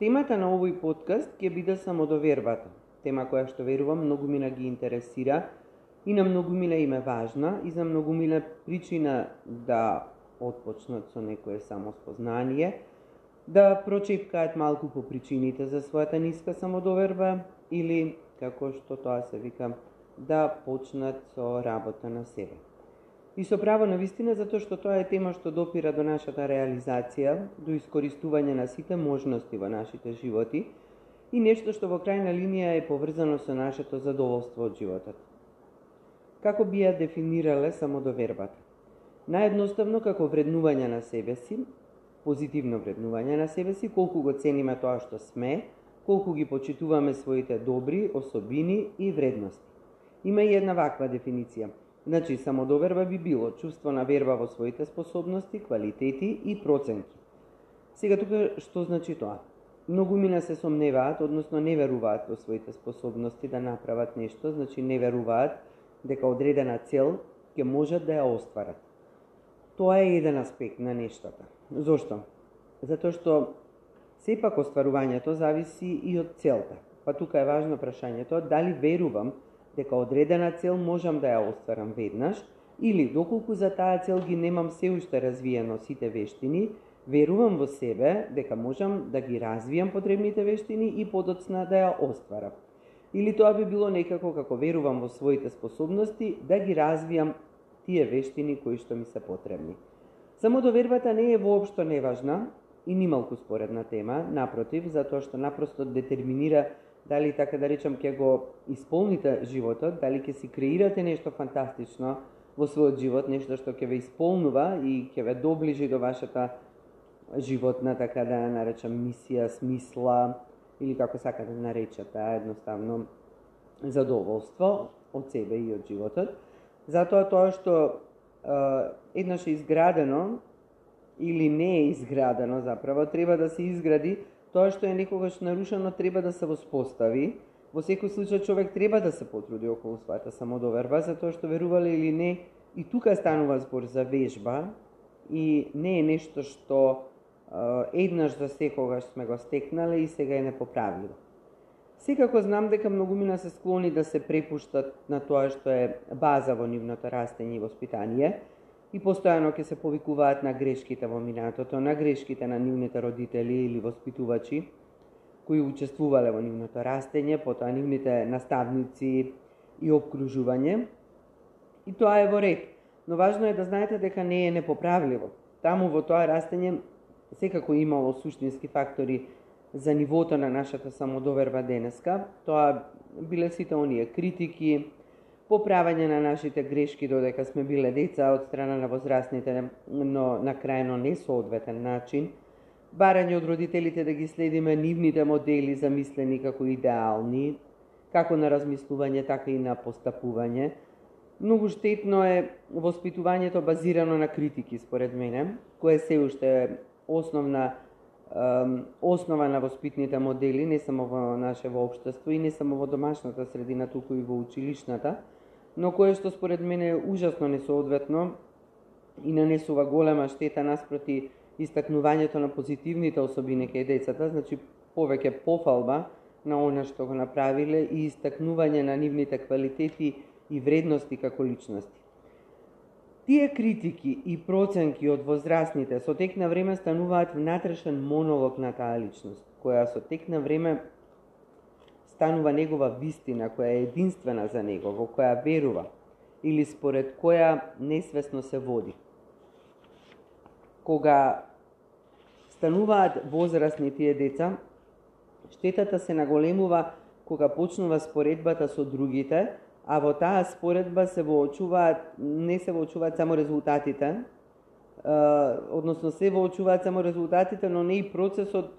Темата на овој подкаст ќе биде самодовербата. Тема која што верувам многу мина ги интересира и на многу мина им е важна и за многу мина причина да отпочнат со некое самоспознание, да прочепкаат малку по причините за својата ниска самодоверба или, како што тоа се вика, да почнат со работа на себе. И со право на вистина, затоа што тоа е тема што допира до нашата реализација, до искористување на сите можности во нашите животи и нешто што во крајна линија е поврзано со нашето задоволство од животот. Како би ја дефинирале самодовербата? Наедноставно како вреднување на себе си, позитивно вреднување на себе си, колку го цениме тоа што сме, колку ги почитуваме своите добри особини и вредности. Има и една ваква дефиниција. Значи, самодоверба би било чувство на верба во своите способности, квалитети и проценки. Сега тука што значи тоа? Многу мина се сомневаат, односно не веруваат во своите способности да направат нешто, значи не веруваат дека одредена цел ќе можат да ја остварат. Тоа е еден аспект на нештата. Зошто? Затоа што сепак остварувањето зависи и од целта. Па тука е важно прашањето дали верувам дека одредена цел можам да ја остварам веднаш, или доколку за таа цел ги немам се уште развиено сите вештини, верувам во себе дека можам да ги развијам потребните вештини и подоцна да ја остварам. Или тоа би било некако како верувам во своите способности да ги развијам тие вештини кои што ми се потребни. Само довербата не е воопшто неважна и нималку споредна тема, напротив, затоа што напросто детерминира дали така да речам ќе го исполните животот, дали ќе си креирате нешто фантастично во својот живот, нешто што ќе ве исполнува и ќе ве доближи до вашата животна, така да наречам, мисија, смисла, или како сака да наречете, едноставно задоволство од себе и од животот. Затоа тоа што е, еднаш е изградено или не е изградено заправо, треба да се изгради Тоа што е некогаш нарушено треба да се воспостави. Во секој случај човек треба да се потруди околу својата самодоверба, затоа што верувале или не, и тука станува збор за вежба и не е нешто што еднаш за секогаш сме го стекнале и сега е непоправливо. Секако знам дека многумина се склони да се препуштат на тоа што е база во нивното растење и воспитание, и постојано ќе се повикуваат на грешките во минатото, на грешките на нивните родители или воспитувачи кои учествувале во нивното растење, потоа нивните наставници и обкружување. И тоа е во ред. Но важно е да знаете дека не е непоправливо. Таму во тоа растење секако имало суштински фактори за нивото на нашата самодоверба денеска. Тоа биле сите оние критики, поправање на нашите грешки додека сме биле деца од страна на возрастните, но на крајно несоодветен начин, барање од родителите да ги следиме нивните модели замислени како идеални, како на размислување, така и на постапување. Многу штетно е воспитувањето базирано на критики, според мене, кое се уште е основна основа на воспитните модели, не само во наше во општество и не само во домашната средина, туку и во училишната, но кое што според мене е ужасно несоодветно и нанесува голема штета наспроти истакнувањето на позитивните особини кај децата, значи повеќе пофалба на она што го направиле и истакнување на нивните квалитети и вредности како личности. Тие критики и проценки од возрастните со тек на време стануваат внатрешен монолог на таа личност, која со тек на време станува негова вистина која е единствена за него, во која верува или според која несвесно се води. Кога стануваат возрастни тие деца, штетата се наголемува кога почнува споредбата со другите, а во таа споредба се воочуваат, не се воочуваат само резултатите, односно се воочуваат само резултатите, но не и процесот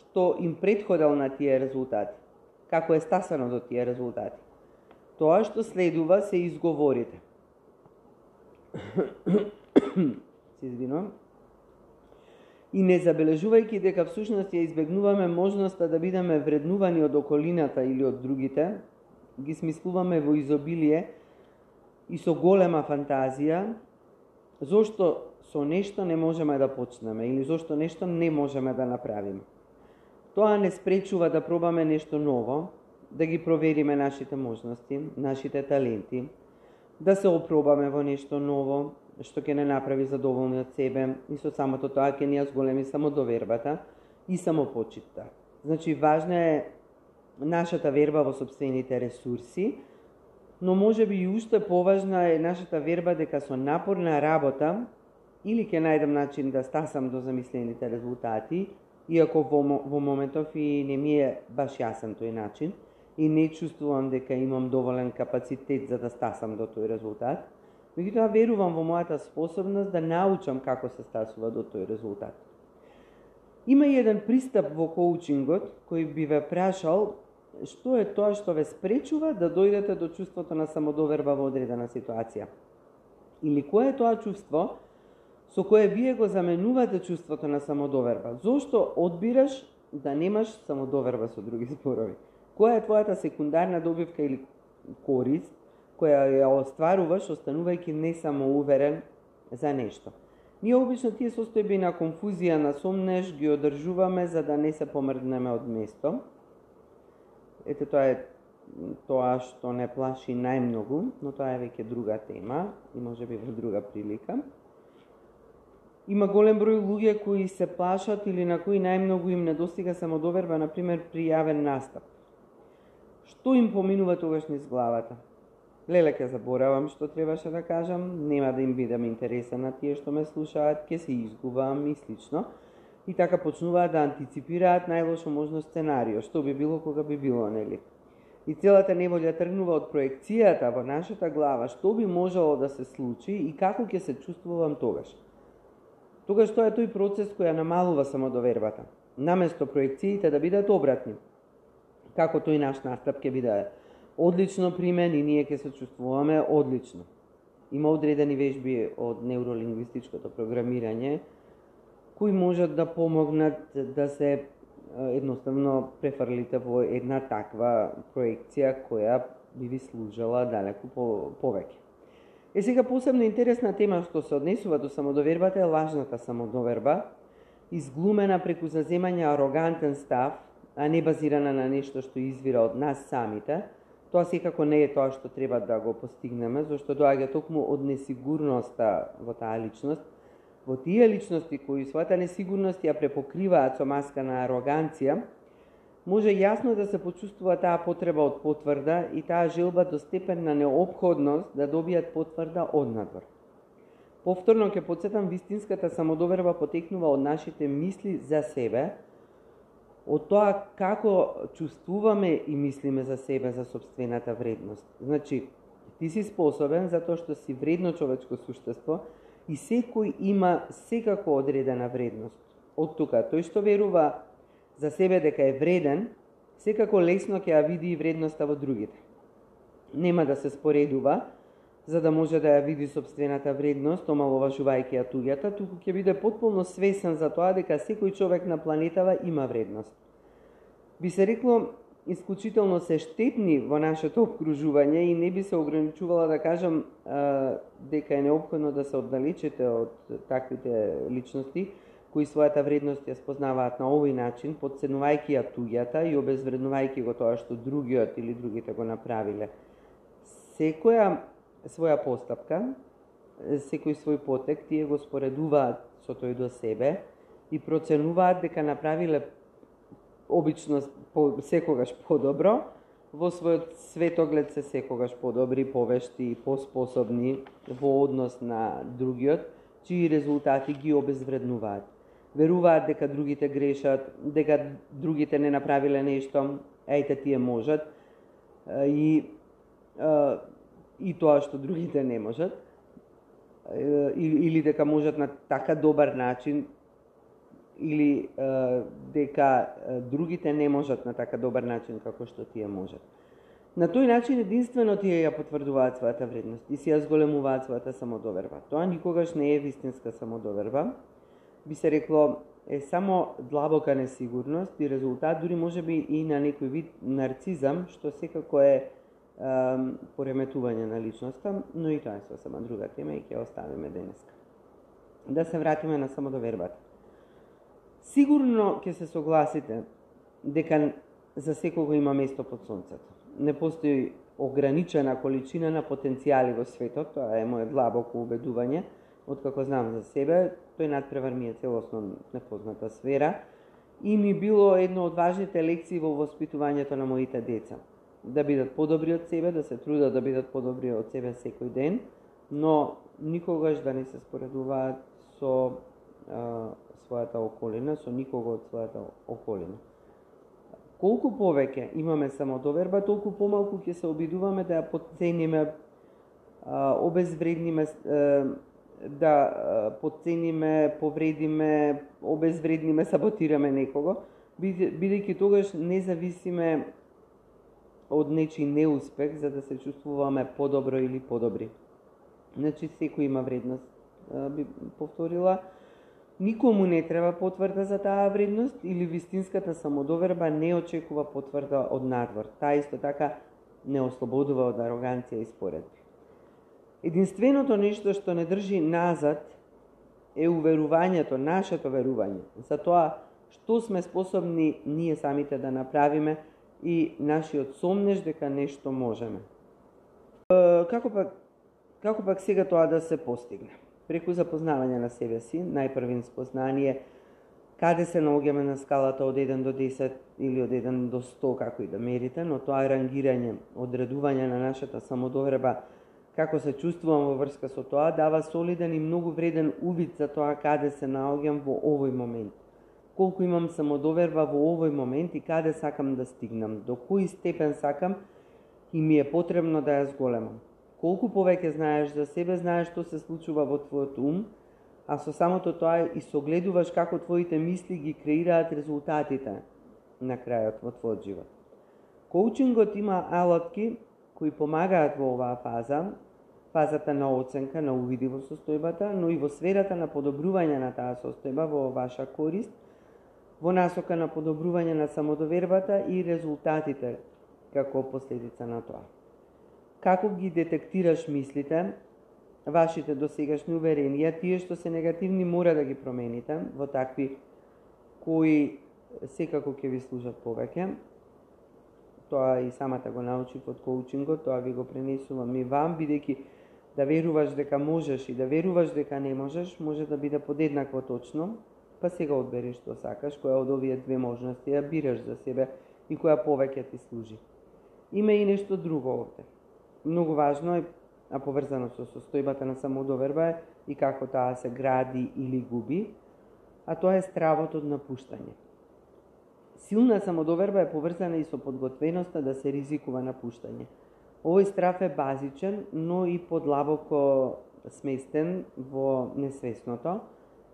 што им предходел на тие резултати како е стасано до тие резултати. Тоа што следува се изговорите. се извинувам. И не забележувајќи дека всушност ја избегнуваме можноста да бидеме вреднувани од околината или од другите, ги смислуваме во изобилие и со голема фантазија, зошто со нешто не можеме да почнеме или зошто нешто не можеме да направиме. Тоа не спречува да пробаме нешто ново, да ги провериме нашите можности, нашите таленти, да се опробаме во нешто ново, што ќе не направи задоволни од себе и со самото тоа ќе ни ја зголеми самодовербата и самопочитта. Значи, важна е нашата верба во собствените ресурси, но може би и уште поважна е нашата верба дека со напорна работа или ќе најдам начин да стасам до замислените резултати, иако во, во моментов и не ми е баш јасен тој начин и не чувствувам дека имам доволен капацитет за да стасам до тој резултат, меѓутоа верувам во мојата способност да научам како се стасува до тој резултат. Има еден пристап во коучингот кој би ве прашал што е тоа што ве спречува да дојдете до чувството на самодоверба во одредена ситуација. Или кое е тоа чувство со кое вие го заменувате чувството на самодоверба? Зошто одбираш да немаш самодоверба со други зборови? Која е твојата секундарна добивка или корист која ја остваруваш останувајќи не само уверен за нешто? Ние обично тие состојби на конфузија на сомнеш ги одржуваме за да не се помрднеме од место Ете тоа е тоа што не плаши најмногу, но тоа е веќе друга тема и може би во друга прилика. Има голем број луѓе кои се плашат или на кои најмногу им недостига самодоверба, на пример при јавен настап. Што им поминува тогаш низ главата? Леле ке заборавам што требаше да кажам, нема да им бидам интересен на тие што ме слушаат, ке се изгубам и слично и така почнуваат да антиципираат најлошо можно сценарио, што би било кога би било, нели? И целата неволја тргнува од проекцијата во нашата глава, што би можело да се случи и како ќе се чувствувам тогаш. Тогаш тоа е тој процес кој ја намалува самодовербата. Наместо проекциите да бидат обратни. Како тој наш настап ќе биде одлично примен и ние ќе се чувствуваме одлично. Има одредени вежби од неуролингвистичкото програмирање, кои можат да помогнат да се едноставно префрлите во една таква проекција која би ви служела далеку повеќе. Е сега посебно интересна тема што се однесува до самодовербата е лажната самодоверба, изглумена преку заземање арогантен став, а не базирана на нешто што извира од нас самите, тоа секако не е тоа што треба да го постигнеме, зашто доаѓа токму од несигурноста во таа личност, Во тие личности кои својата несигурност ја препокриваат со маска на ароганција, може јасно да се почувствува таа потреба од потврда и таа желба до степен на необходност да добијат потврда однадвор. Повторно ќе подсетам, вистинската самодоверба потекнува од нашите мисли за себе, од тоа како чувствуваме и мислиме за себе, за собствената вредност. Значи, ти си способен затоа што си вредно човечко суштество, и секој има секако одредена вредност. Од тука, тој што верува за себе дека е вреден, секако лесно ќе ја види и вредноста во другите. Нема да се споредува, за да може да ја види собствената вредност, омаловажувајќи ја туѓата, туку ќе биде потполно свесен за тоа дека секој човек на планетава има вредност. Би се рекло, исклучително се штетни во нашето обкружување и не би се ограничувала да кажам дека е необходно да се оддалечите од таквите личности кои својата вредност ја спознаваат на овој начин, подценувајќи ја туѓата и обезвреднувајќи го тоа што другиот или другите го направиле. Секоја своја постапка, секој свој потек, тие го споредуваат со тој до себе и проценуваат дека направиле обично по, секогаш подобро, во својот светоглед се секогаш подобри, повешти и поспособни во однос на другиот, чии резултати ги обезвреднуваат. Веруваат дека другите грешат, дека другите не направиле нешто, ејте тие можат, и, и тоа што другите не можат, или дека можат на така добар начин, или дека другите не можат на така добар начин како што тие можат. На тој начин единствено тие ја потврдуваат својата вредност и си ја зголемуваат својата самодоверба. Тоа никогаш не е вистинска самодоверба. Би се рекло е само длабока несигурност и резултат дури може би и на некој вид нарцизам, што секако е, е пореметување на личноста, но и тоа е сосема друга тема и ќе оставиме денеска. Да се вратиме на само довербата. Сигурно ќе се согласите дека за секого има место под сонцето. Не постои ограничена количина на потенцијали во светот, тоа е моје длабоко убедување, откако знам за себе, тој надпревар ми е целосно непозната сфера и ми било едно од важните лекции во воспитувањето на моите деца. Да бидат подобри од себе, да се трудат да бидат подобри од себе секој ден, но никогаш да не се споредуваат со а, својата околина, со никого од својата околина. Колку повеќе имаме самодоверба, толку помалку ќе се обидуваме да ја подцениме, обезвредниме, да подцениме, повредиме, обезвредниме, саботираме некого, бидејќи тогаш не зависиме од нечи неуспех за да се чувствуваме подобро или подобри. Значи, секој има вредност, би повторила. Никому не треба потврда за таа вредност или вистинската самодоверба не очекува потврда од надвор. Таа исто така не ослободува од ароганција и споредби. Единственото нешто што не држи назад е уверувањето, нашето верување за тоа што сме способни ние самите да направиме и нашиот сомнеж дека нешто можеме. Како пак Како пак сега тоа да се постигне? Преку запознавање на себе си, најпрвин спознание, каде се наоѓаме на скалата од 1 до 10 или од 1 до 100, како и да мерите, но тоа рангирање, одредување на нашата самодоверба, како се чувствувам во врска со тоа, дава солиден и многу вреден увид за тоа каде се наоѓам во овој момент. Колку имам самодоверба во овој момент и каде сакам да стигнам, до кој степен сакам и ми е потребно да ја зголемам. Колку повеќе знаеш за себе, знаеш што се случува во твојот ум, а со самото тоа и согледуваш како твоите мисли ги креираат резултатите на крајот во твојот живот. Коучингот има алатки кои помагаат во оваа фаза, фазата на оценка, на увиди во состојбата, но и во сферата на подобрување на таа состојба во ваша корист, во насока на подобрување на самодовербата и резултатите како последица на тоа како ги детектираш мислите, вашите досегашни уверенија, тие што се негативни мора да ги промените во такви кои секако ќе ви служат повеќе. Тоа и самата го научив од коучингот, тоа ви го пренесувам и вам, бидејќи да веруваш дека можеш и да веруваш дека не можеш, може да биде подеднакво точно, па сега одбери што сакаш, која од овие две можности ја бираш за себе и која повеќе ти служи. Има и нешто друго овде многу важно е, а поврзано со состојбата на самодоверба е и како таа се гради или губи, а тоа е стравот од напуштање. Силна самодоверба е поврзана и со подготвеноста да се ризикува напуштање. Овој страф е базичен, но и подлабоко сместен во несвесното.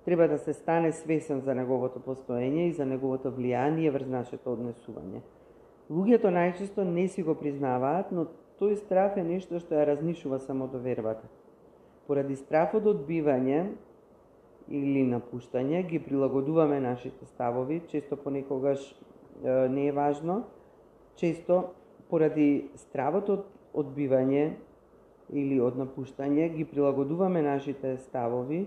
Треба да се стане свесен за неговото постоење и за неговото влијание врз нашето однесување. Луѓето најчесто не си го признаваат, но Тој страф е нешто што ја разнишува самодовербата. Поради страфот од бивање или напуштање ги прилагодуваме нашите ставови, често понекогаш е, не е важно, често поради стравот од одбивање или од напуштање ги прилагодуваме нашите ставови,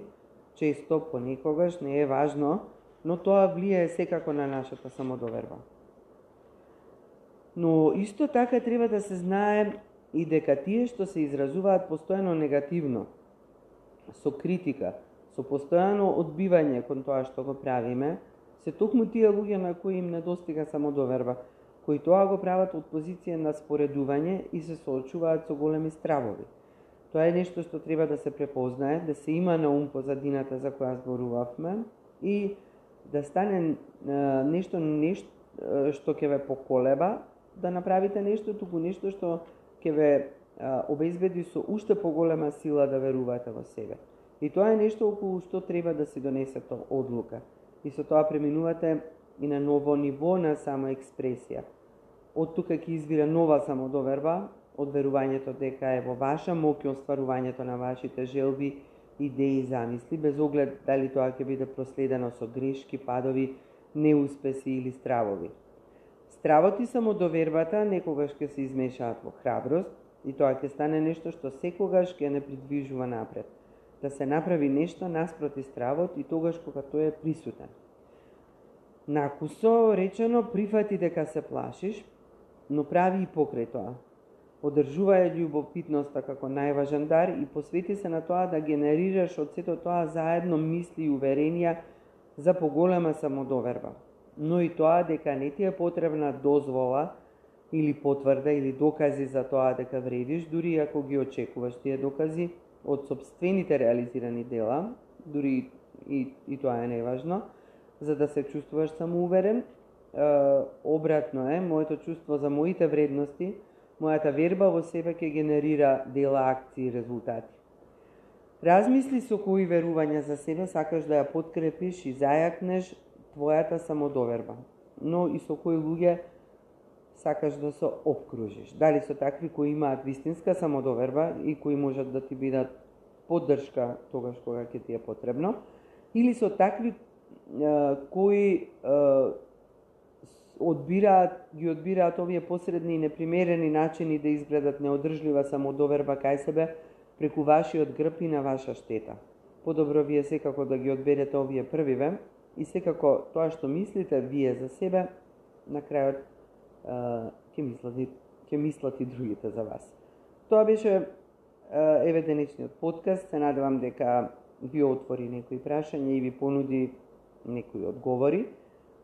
често понекогаш не е важно, но тоа влијае секако на нашата самодоверба. Но исто така треба да се знае и дека тие што се изразуваат постојано негативно, со критика, со постојано одбивање кон тоа што го правиме, се токму тие луѓе на кои им недостига самодоверба, кои тоа го прават од позиција на споредување и се соочуваат со големи стравови. Тоа е нешто што треба да се препознае, да се има на ум позадината за која зборувавме и да стане нешто, нешто што ќе ве поколеба да направите нешто, туку нешто што ќе ве обезбеди со уште поголема сила да верувате во себе. И тоа е нешто околу што треба да си донесете одлука. И со тоа преминувате и на ново ниво на самоекспресија. Од тука ќе извира нова самодоверба, од верувањето дека е во ваша моќ остварувањето на вашите желби, идеи и замисли, без оглед дали тоа ќе биде проследено со грешки, падови, неуспеси или стравови. Стравот и самодовербата некогаш ќе се измешаат во храброст и тоа ќе стане нешто што секогаш ќе не придвижува напред. Да се направи нешто наспроти стравот и тогаш кога тој е присутен. Накусо речено прифати дека се плашиш, но прави и покрај тоа. Одржувај љубопитноста како најважен дар и посвети се на тоа да генерираш од сето тоа заедно мисли и уверенија за поголема самодоверба. Но и тоа дека не ти е потребна дозвола или потврда или докази за тоа дека вредиш, дури ако ги очекуваш тие докази од собствените реализирани дела, дури и, и тоа е неважно, за да се чувствуваш самоуверен, е, обратно е, моето чувство за моите вредности – мојата верба во себе ќе генерира дела, акции и резултати. Размисли со кои верувања за себе сакаш да ја подкрепиш и зајакнеш твојата самодоверба, но и со кои луѓе сакаш да се обкружиш. Дали со такви кои имаат вистинска самодоверба и кои можат да ти бидат поддршка тогаш кога ќе ти е потребно, или со такви кои одбираат, ги одбираат овие посредни и непримерени начини да изградат неодржлива самодоверба кај себе преку вашиот грб и на ваша штета. Подобро вие секако да ги одберете овие првиве и секако тоа што мислите вие за себе, на крајот ќе мислат, ќе мислат и другите за вас. Тоа беше еве денешниот подкаст. Се надевам дека ви отвори некои прашања и ви понуди некои одговори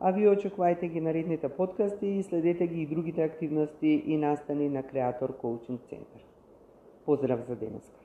а вие очекувајте ги наредните подкасти и следете ги и другите активности и настани на Креатор Коучинг Центар. Поздрав за денеска!